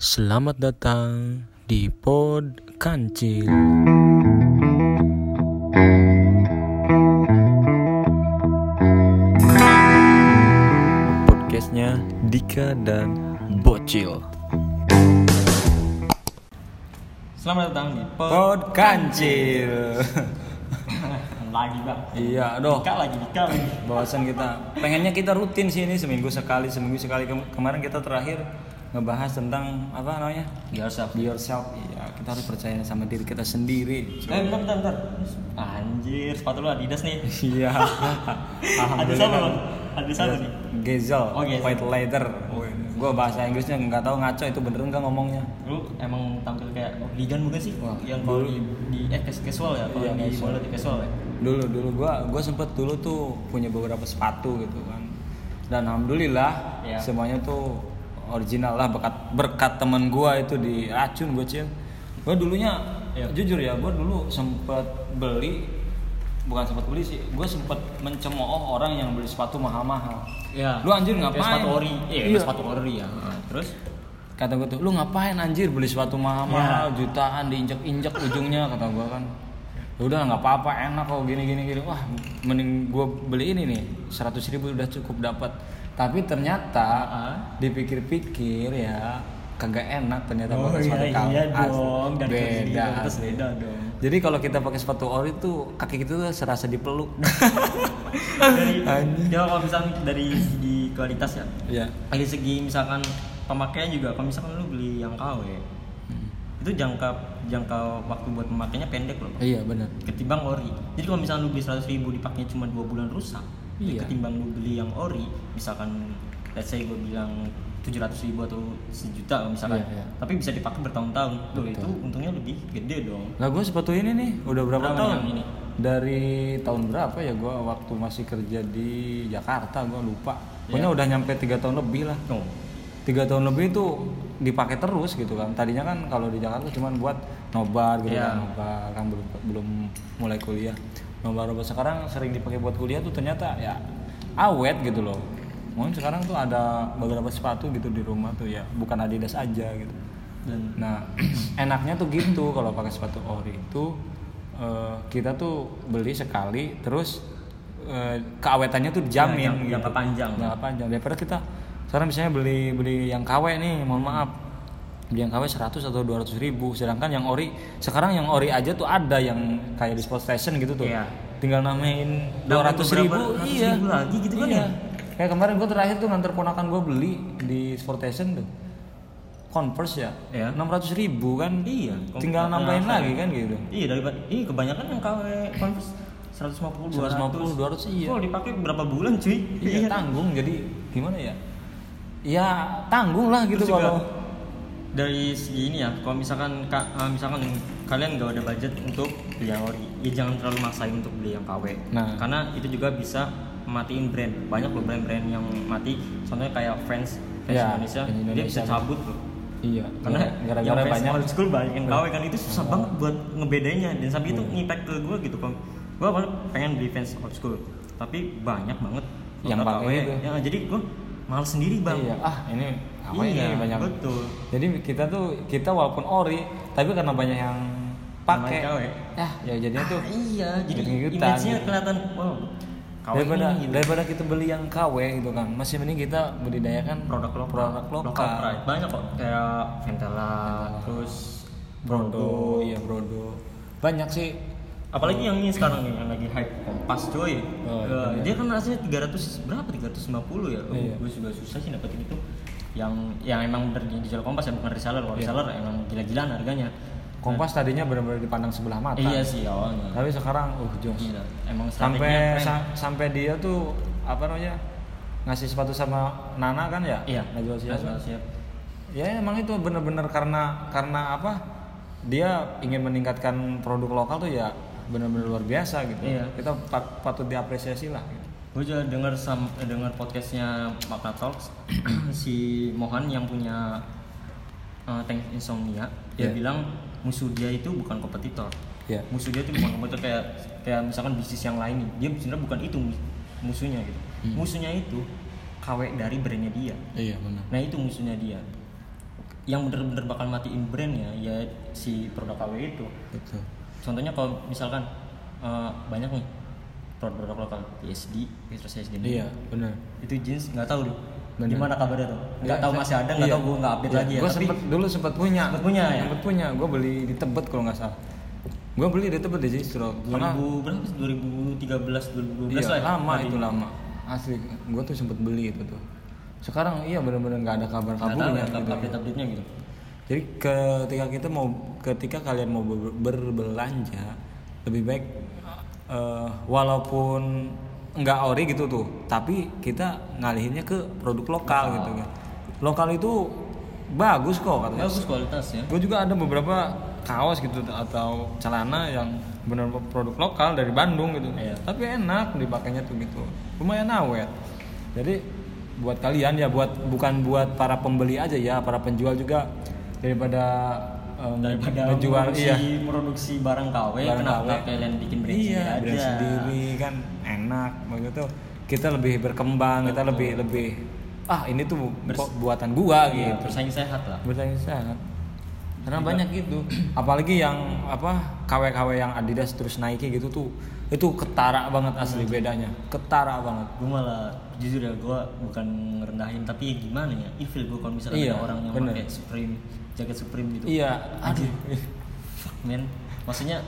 Selamat datang di Pod Kancil. Podcastnya Dika dan Bocil. Selamat datang di pod Pod Kancil. lagi bang. iya, aduh. Dika lagi, Dika lagi. Bahasan kita, pengennya kita rutin sih ini seminggu sekali, seminggu sekali. Kem- kemarin kita terakhir ngebahas tentang apa namanya? Yourself. Be yourself. Iya, kita harus percaya sama diri kita sendiri. Eh bentar, bentar, bentar. Anjir, sepatu lu Adidas nih. Iya. Adidas apa bang? Adidas apa nih? Gezel, Oh, Gezel. white leather. Gue bahasa Inggrisnya nggak tahu ngaco itu bener nggak ngomongnya. Lu emang tampil kayak hooligan bukan sih? Wah, Yang kalau di, di eh cas- casual ya, kalau Iya, di casual. di casual ya. Dulu dulu gue gue sempet dulu tuh punya beberapa sepatu gitu kan. Dan alhamdulillah Iya. semuanya tuh original lah berkat berkat teman gue itu di racun gue cil. Gue dulunya Iya. jujur ya gue dulu sempet beli bukan sempet beli sih gue sempet mencemooh orang yang beli sepatu mahal-mahal Iya. Lu anjir ngapain? Sepatu ori. Iya, Iya. sepatu ori ya. Terus? kata gue tuh lu ngapain anjir beli sepatu mahal-mahal jutaan diinjek-injek ujungnya kata gue kan "Ya udah nggak apa-apa enak kok gini gini gini wah mending gue beli ini nih seratus ribu udah cukup dapat tapi ternyata Ah. dipikir-pikir ya kagak enak ternyata Oh pakai sepatu iya, kaos. iya dong. Beda asli. beda dong. jadi kalau kita pakai sepatu ori tuh kaki kita tuh serasa dipeluk dari, ya kalau misalnya dari segi kualitas ya. ya dari segi misalkan pemakaian juga kalau misalkan lu beli yang KW itu jangka jangka waktu buat pemakaiannya pendek loh iya benar ketimbang ori jadi kalau misalkan lu beli 100 ribu dipakainya cuma dua bulan rusak Iya. ketimbang lu beli yang ori misalkan let's say gue bilang 700 ribu atau sejuta misalkan Iya, iya. tapi bisa dipakai bertahun-tahun tuh itu untungnya lebih gede dong Nah gue sepatu ini nih udah berapa tahun? ini? Dari tahun berapa ya gue waktu masih kerja di Jakarta gue lupa. Pokoknya Iya. udah nyampe tiga tahun lebih lah. oh Tiga tahun lebih itu dipakai terus gitu kan. Tadinya kan kalau di Jakarta cuma buat nobar gitu Iya. kan, nobar kan belum belum mulai kuliah. Nobar sekarang sering dipakai buat kuliah tuh ternyata ya awet gitu loh. Mungkin sekarang tuh ada beberapa sepatu gitu di rumah tuh ya, bukan Adidas aja gitu. dan Nah, enaknya tuh gitu kalau pakai sepatu ori itu eh, kita tuh beli sekali terus eh, keawetannya tuh dijamin Ya, jangka- gitu. jangka panjang. Jangka panjang. Daripada kita sekarang misalnya beli beli yang KW nih, mohon maaf. Beli yang KW 100 atau 200 ribu Sedangkan yang ori Sekarang yang ori aja tuh ada yang Kayak di sport station gitu tuh Iya. Tinggal namain Namain 200 ribu ratus Iya ribu lagi gitu kan Iya. ya? Kayak kemarin gue terakhir tuh nganter ponakan gue beli Di sport station tuh Converse ya, Iya. 600 ribu kan Iya. tinggal Nah, nambahin lagi kan gitu Iya daripada ini kebanyakan yang KW Converse 150 200. 150, 200, iya. Kalau dipakai berapa bulan cuy? iya tanggung jadi gimana ya ya tanggung lah gitu Terus kalau dari segi ini ya, kalau misalkan ka- eh, misalkan kalian nggak ada budget untuk beli yang ori, ya jangan terlalu maksain untuk beli yang KW. Nah. Karena itu juga bisa matiin brand. Banyak loh brand-brand yang mati. Contohnya kayak Friends, Friends Ya, Indonesia, Friends dia Indonesia. bisa cabut loh. iya Karena gara-gara yang fans banyak old school banyak yang KW kan itu susah banget buat ngebedainnya dan sampai itu ngimpact ke gue gitu kan. Gue pengen beli fans old school, tapi banyak banget Yang itu. Ya, jadi gue malas sendiri bang. iya. Ah ini apa Iya, ini banyak. betul. jadi kita tuh kita walaupun ori tapi karena banyak yang pakai. ya ya jadinya tuh Ah, iya. Jadi image-nya gitu. kelihatan wow KW daripada ini gitu. daripada kita beli yang KW gitu kan. Masih mending kita budidayakan produk lokal. produk lokal, pride. banyak kok. Kayak Ventela terus Brodo. iya Brodo. Banyak sih. Apalagi yang ini sekarang nih yang lagi hype Kompas coy Oh, iya. dia kan rasanya 300 berapa 350 ya oh, Iya. gue juga susah sih dapetin itu yang yang emang bener di dijual Kompas ya bukan reseller kalau Iya. reseller emang gila-gilaan harganya Kompas tadinya benar-benar dipandang sebelah mata iya sih awalnya tapi sekarang uh jos Gila. emang sampai sa- sampai dia tuh apa namanya ngasih sepatu sama Nana kan ya iya Najwa Shihab. Najwa Shihab. ya emang itu bener-bener karena karena apa dia ingin meningkatkan produk lokal tuh ya bener-bener luar biasa gitu Iya. kita pat- patut diapresiasi lah gitu. gue juga dengar eh, dengar podcastnya Makna Talks si Mohan yang punya uh, Tank Insomnia dia Iya. bilang musuh dia itu bukan kompetitor Iya. musuh dia itu bukan kompetitor kayak kayak misalkan bisnis yang lain nih dia sebenarnya bukan itu mus- musuhnya gitu Hmm. musuhnya itu KW dari brandnya dia iya benar nah itu musuhnya dia yang bener-bener bakal matiin brandnya ya si produk KW itu betul contohnya kalau misalkan eh, banyak nih produk-produk lokal PSD Petrus SD iya benar. Itu jeans nggak tahu lu Bener. gimana kabarnya tuh? Nggak Iya, tahu masih ada nggak iya. tahu gue nggak update lagi ya gue sempet dulu sempet punya. Sempet punya ya? sempet punya gue beli di tebet kalau nggak salah. Gue beli di tebet di Sistro 2000 karena berapa sih? 2013 2012 iya, lah ya lama itu lama. Asli gue tuh sempet beli itu tuh. Sekarang iya benar-benar nggak ada kabar nggak tahu kabarnya ya gitu. update update nya gitu Jadi ketika kita mau ketika kalian mau ber- berbelanja lebih baik eh, walaupun nggak ori gitu tuh, tapi kita ngalihinnya ke produk lokal Lokal. gitu kan. Lokal itu bagus kok katanya. bagus kualitas ya Gue juga ada beberapa kaos gitu atau celana yang benar produk lokal dari Bandung gitu. Iya. Tapi enak dipakainya tuh gitu. Lumayan awet. Jadi buat kalian ya buat bukan buat para pembeli aja ya, para penjual juga daripada eh, daripada ngejual produksi, iya. produksi barang KW Barang kenapa KW. nggak kalian bikin brand iya, sendiri aja brand sendiri kan enak begitu. Kita lebih berkembang, kita lebih lebih ah ini tuh Bers- buatan gua Iya, gitu. bersaing sehat lah bersaing sehat karena banyak gitu apalagi yang apa KW-KW yang Adidas terus Nike gitu tuh itu ketara banget asli bedanya ketara banget gue malah jujur ya gue bukan ngerendahin tapi ya gimana ya ilfil gue kalau misalnya Iya, ada orang yang bener. pakai Supreme jaket Supreme gitu. Iya aduh. Fuck man. Maksudnya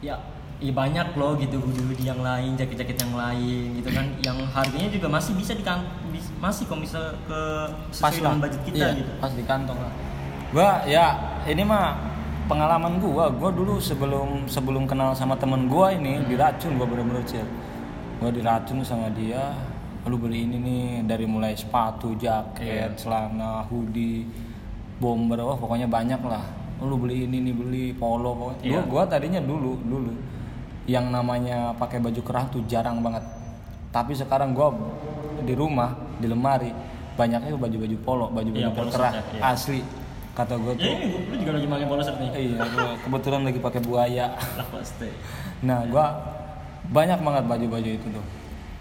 ya ya banyak loh gitu hoodie-hoodie yang lain jaket-jaket yang lain gitu kan. Yang harganya juga masih bisa di masih kalau misal ke sesuai dengan lah. budget kita Iya, gitu. pas di kantong lah. Gua ya ini mah pengalaman gua. Gua dulu sebelum sebelum kenal sama temen gua ini diracun gua bener-bener cil. Gua diracun sama dia. Lu beli ini nih dari mulai sepatu jaket Iya. celana hoodie bomber wah pokoknya banyak lah. Lu beli ini nih beli polo pokoknya. Iya. Gua- gua tadinya dulu dulu. Yang namanya pakai baju kerah tuh jarang banget. Tapi sekarang gua di rumah di lemari banyaknya baju-baju polo baju-baju Iya, shirt ya, iya. asli kata gue ya tuh. ini lu juga lagi pakai polo shirt nih iya gua kebetulan lagi pakai buaya. Lah pasti nah gua banyak banget baju-baju itu tuh.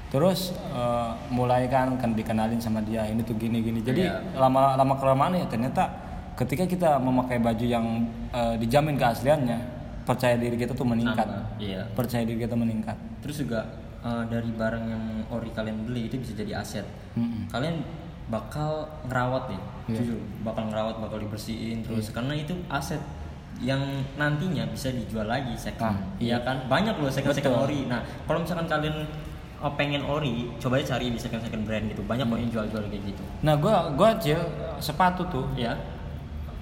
Terus eh, mulai kan kan dikenalin sama dia ini tuh gini gini. Jadi Iya. lama lama kelamaan ya ternyata ketika kita memakai baju yang eh, dijamin keasliannya percaya diri kita tuh meningkat. Nambah, iya. Percaya diri kita meningkat. Terus juga eh, dari barang yang ori kalian beli itu bisa jadi aset. Mm-mm. kalian bakal ngerawat nih Iya. jujur. Bakal ngerawat bakal dibersihin terus. Karena itu aset yang nantinya bisa dijual lagi second. Ah, iya. Kan? Banyak loh second second Betul. ori. Nah kalau misalkan kalian oh, pengen ori coba aja cari di second second brand gitu. Banyak kok yang jual jual kayak gitu. Nah gua gua cil sepatu tuh ya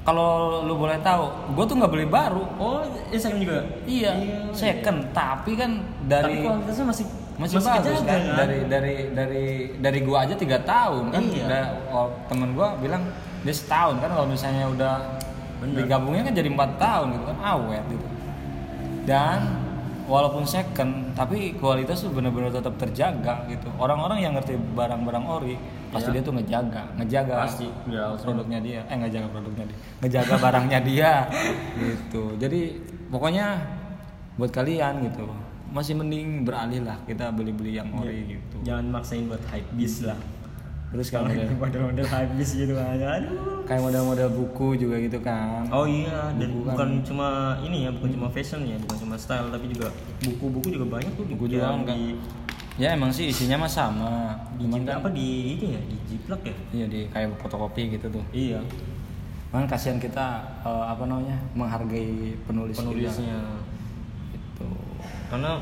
kalau lu boleh tahu gua tuh nggak beli baru. Oh ini second juga? Iya second. Tapi kan dari tapi kualitasnya masih masih, bagus kejaga, kan? Dari dari dari dari gua aja tiga tahun kan. Iya. Da- oh, temen gua bilang dia setahun kan kalau misalnya udah Bener. digabungnya kan jadi empat tahun gitu kan. Awet gitu. Dan walaupun second tapi kualitas tuh bener-bener tetap terjaga gitu. Orang-orang yang ngerti barang-barang ori pasti Iya. dia tuh ngejaga ngejaga Pasti, udah produknya dia. Eh ngejaga produknya dia. Ngejaga barangnya dia. Gitu. Jadi pokoknya buat kalian gitu. Masih mending beralih lah kita beli-beli yang ori gitu. Jangan maksain buat hype bis lah. Terus kalau model, model-model hype bis gitu aja aduh. Kayak model-model buku juga gitu kan. Oh iya, dan Buku kan. bukan cuma ini ya, bukan cuma fashion ya, bukan cuma style, tapi juga buku-buku juga banyak tuh Buku yang juga kan. di, ya emang sih isinya mah sama di cuman kan apa di itu ya, di jiplak ya. iya di kayak fotokopi gitu tuh Iya, Kan kasihan kita eh, apa namanya menghargai penulis penulisnya. Gitu. Karena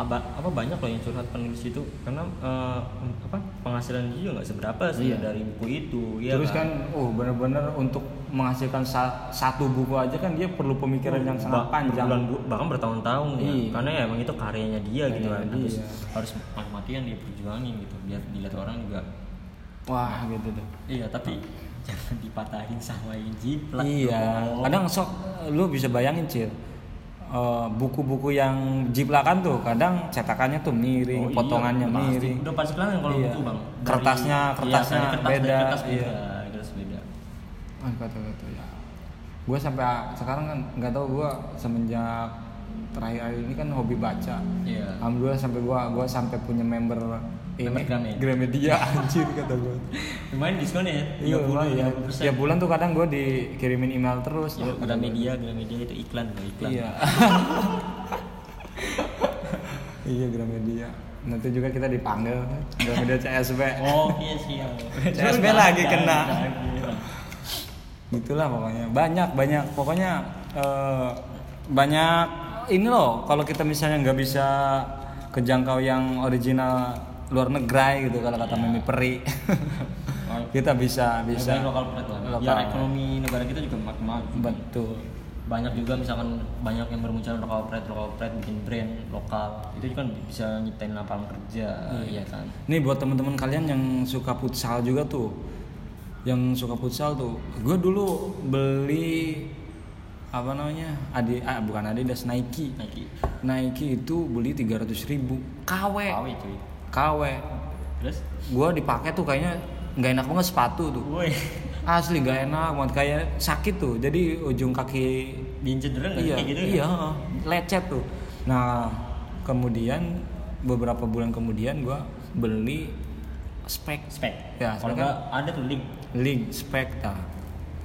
apa, apa banyak loh yang curhat penulis itu, karena eh, apa penghasilan dia juga nggak seberapa sih Iya. dari buku itu. Iya Terus kan, uh bener-bener untuk menghasilkan sa- satu buku aja kan dia perlu pemikiran yang sangat Ba- panjang. berbulan bu- bahkan bertahun-tahun ya. Iya. karena ya emang itu karyanya dia gitu kan Karyanya harus dia. harus mati-matian dia perjuangin gitu biar dilihat orang juga Wah gitu tuh. iya tapi jangan dipatahin sama yang jiplak Iya. dong. Kadang sok lu bisa bayangin cil. Eh, buku-buku yang jiplakan tuh kadang cetakannya tuh miring, Oh, iya, potongannya pasti. miring. udah pasti kelihatan kalau Iya. buku bang Dari- Kertasnya- iya, kertasnya dari kertas, beda, kertas iya. beda dari kertas beda Ah, kata-kata ya. Gue sampai sekarang kan nggak tahu gue semenjak terakhir ini kan hobi baca. iya Alhamdulillah sampai gua gua sampai punya member ini Gramedia. Gramedia anjir kata gua. Lumayan diskon ya Iya, 30 lumayan. 50%. Tiap bulan tuh kadang gue dikirimin email terus. Ya, Gramedia, Gramedia itu iklan loh, iklan. Iya. iya Gramedia. Nanti juga kita dipanggil Gramedia CSB. Oh, iya siap. CSB lagi kena. Gitulah pokoknya. Banyak banyak pokoknya eh, banyak ini loh kalau kita misalnya nggak bisa kejangkau yang original luar negeri gitu kalau kata Mimi Peri. kita bisa bisa Bisa lokal pride lah. Lokal. Biar ekonomi negara kita juga makin maju. betul. Banyak juga misalkan banyak yang bermunculan lokal pride, lokal pride bikin brand lokal. Itu kan bisa nyiptain lapangan kerja, iya kan. Nih buat teman-teman kalian yang suka futsal juga tuh, yang suka futsal tuh, gue dulu beli apa namanya, Adi, ah, bukan Adidas Nike, Nike. Nike itu beli 300 ribu, KW, KW cuy. KW, Terus? gue dipakai tuh kayaknya nggak enak banget sepatu tuh, Woi, asli nggak enak banget kayak sakit tuh, jadi ujung kaki diinjek iya, kayak gitu iya, lecet tuh. Nah, kemudian beberapa bulan kemudian gua beli spek. Spek. Ya, Kalau spek nggak ada tuh link. link spek nah,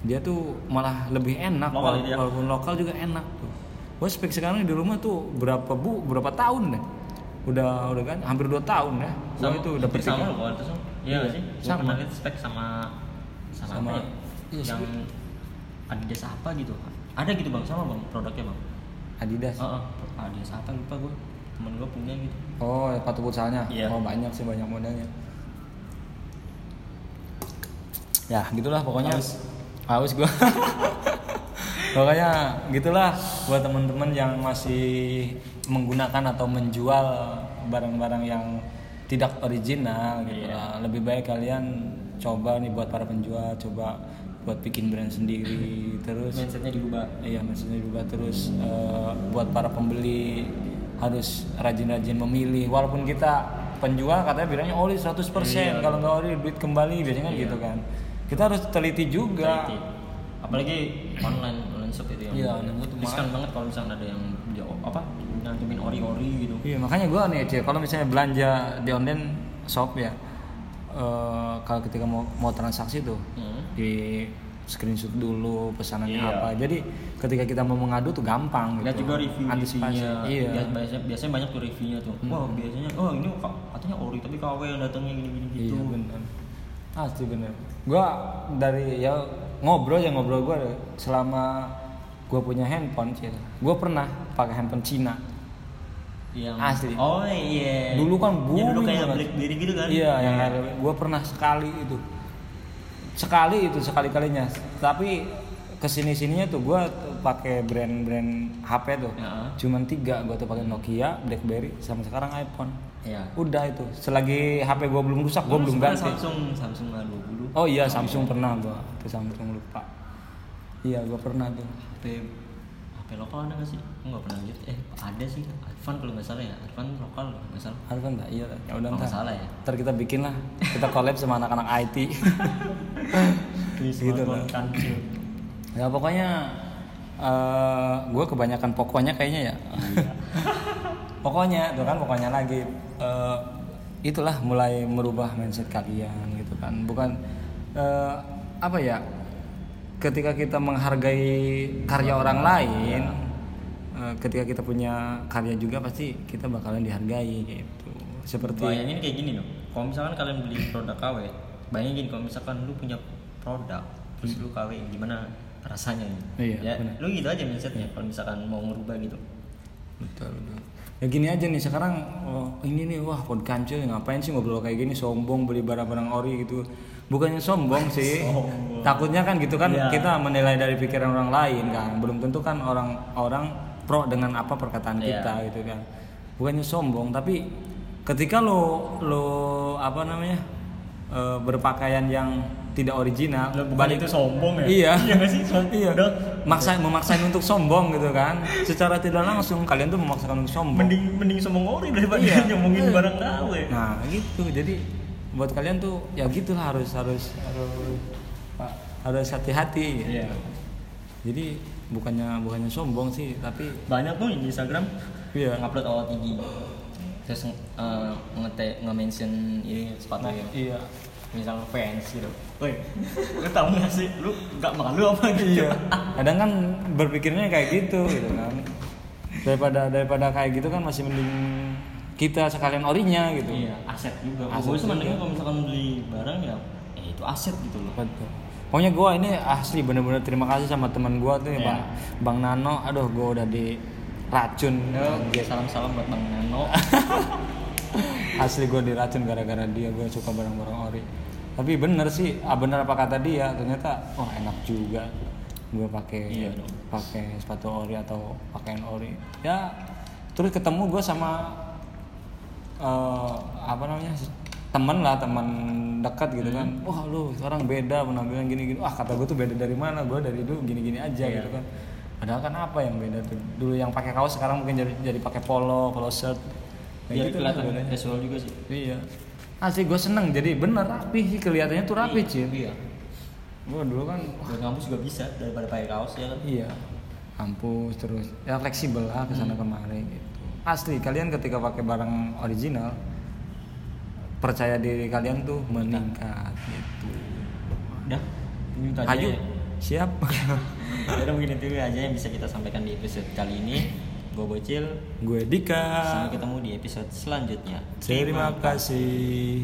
dia tuh malah lebih enak Lokal wala- gitu ya? walaupun lokal juga enak tuh. Gua spek sekarang di rumah tuh berapa bu berapa tahun deh. Udah udah kan hampir dua tahun ya. Sama, itu udah hampir sama. Iya sih? Gua sama. pernah lihat spek sama sama, Sama- apa ya? iya, yang Adidas apa gitu. Ada gitu bang sama bang produknya bang. Adidas Oh, Adidas apa lupa gue. Temen gue punya gitu. oh sepatu futsalnya Iya. oh banyak sih banyak modelnya ya gitulah pokoknya Haus. haus gua pokoknya gitulah buat teman-teman yang masih menggunakan atau menjual barang-barang yang tidak original gitu Iya. lah. lebih baik kalian coba nih buat para penjual coba buat bikin brand sendiri terus Mindsetnya dirubah. Iya, maksudnya juga terus eh, buat para pembeli harus rajin-rajin memilih walaupun kita penjual katanya bilangnya oli 100% Iya. kalau nggak oli duit kembali biasanya kan Iya. gitu kan. Kita harus teliti juga. Teliti. Apalagi online online shop itu yang Iya, online shop tuh riskan banget kalau misalnya ada yang apa ori-ori gitu. Iya, makanya gua nih, Cie, kalau misalnya belanja di online shop ya eh, kalau ketika mau mau transaksi tuh Hmm. di screenshot dulu pesanannya Iya. apa. Jadi ketika kita mau mengadu tuh gampang Lihat gitu. juga review Antisipasi. reviewnya. Iya. Bias- Biasanya, biasanya banyak tuh reviewnya tuh. Wah biasanya, oh ini katanya ori tapi KW yang datangnya gini-gini gitu. Iya benar. Asli bener. Gua dari ya ngobrol ya ngobrol gua selama gua punya handphone sih. Gua pernah pakai handphone Cina. Yang Asli. Oh iya. Dulu kan Ya, dulu kayak. BlackBerry gitu kan. Iya, yang gua pernah sekali itu. Sekali itu sekali kalinya. Tapi ke sini sininya tuh gua tuh pakai brand-brand HP tuh. Ya. Cuman tiga gua tuh pakai Nokia, BlackBerry, sama sekarang iPhone. Iya. Udah itu. Selagi HP gua belum rusak, gua Lu belum ganti. Samsung Samsung A20. Oh iya Samsung pernah gua, itu Samsung lupa. Iya gua pernah tuh. HP HP lokal ada nggak sih? Enggak pernah lihat. Eh ada sih. Advan kalau nggak salah ya. Advan lokal nggak salah. Kan tak? Iya. Ya udah nggak salah ya. Ntar kita bikin lah. Kita collab sama anak-anak IT. gitu lah. Ya pokoknya eh gue kebanyakan pokoknya kayaknya ya. pokoknya tuh kan pokoknya lagi eh, itulah mulai merubah mindset kalian gitu kan. Bukan eh, apa ya? Ketika kita menghargai karya orang lain, eh, ketika kita punya karya juga pasti kita bakalan dihargai gitu. Seperti Bayangin kayak gini dong. Kalau misalkan kalian beli produk KW, bayangin gini kalau misalkan lu punya produk terus lu KW gimana rasanya gitu. Iya, ya, lu gitu aja mindsetnya kalau misalkan mau ngerubah gitu. Betul, betul. Ya gini aja nih sekarang oh, ini nih wah podcast ngapain sih ngobrol kayak gini sombong beli barang-barang ori gitu. Bukannya sombong sih. Sombong. Takutnya kan gitu kan Iya. kita menilai dari pikiran orang lain kan. Belum tentu kan orang-orang pro dengan apa perkataan Iya. kita gitu kan. Bukannya sombong tapi ketika lo lo apa namanya? eh, berpakaian yang tidak original balik itu sombong ya? Iya. Iya nggak sih? Som- iya. Maksa memaksain untuk sombong gitu kan. Secara tidak langsung kalian tuh memaksakan untuk sombong. Mending mending sombong ori daripada Iya. ngomongin Iya. barang KW. Nah gitu jadi buat kalian tuh ya gitulah harus harus harus harus hati-hati gitu. Iya. Jadi bukannya bukannya sombong sih tapi Banyak tuh di Instagram Iya. ngupload awal tinggi. Terus eh, ngete nge-mention ini sepatu ya. iya misal fans gitu woi lu tau gak sih lu gak malu apa gitu iya kadang kan berpikirnya kayak gitu gitu kan daripada daripada kayak gitu kan masih mending kita sekalian orinya gitu iya aset juga Aset gue mandangnya kalau misalkan beli barang ya eh, itu aset gitu loh Betul. Pokoknya gue ini asli bener-bener terima kasih sama teman gue tuh ya Iya. bang Bang Nano. Aduh gue udah di racun. ya salam salam buat bang Nano Asli gue diracun gara-gara dia gue suka barang-barang ori. Tapi bener sih, ah bener apa kata dia ternyata wah enak juga gue pakai Iya pakai sepatu ori atau pakaian ori. Ya terus ketemu gue sama eh, apa namanya temen lah teman dekat gitu kan. Hmm. wah lu sekarang beda penampilan gini gini wah kata gue tuh beda dari mana? Gue dari dulu gini gini aja Iya. gitu kan. Padahal kan apa yang beda tuh? Dulu yang pakai kaos sekarang mungkin jadi jadi pakai polo polo shirt. Biar gitu lah kelihatan bedanya. casual juga sih. Iya. Asli gue seneng. Jadi bener rapi sih. Kelihatannya tuh rapi Iya, cil. Iya. Gue dulu kan buat kampus juga bisa daripada pakai kaos ya kan? Iya. Kampus terus. Ya fleksibel lah ke sana kemari gitu asli kalian ketika pakai barang original percaya diri kalian tuh meningkat gitu. Udah ini aja ya. siap. Jadi mungkin itu aja yang bisa kita sampaikan di episode kali ini. Gue bocil. Gue Dika. Sampai ketemu di episode selanjutnya. Terima kasih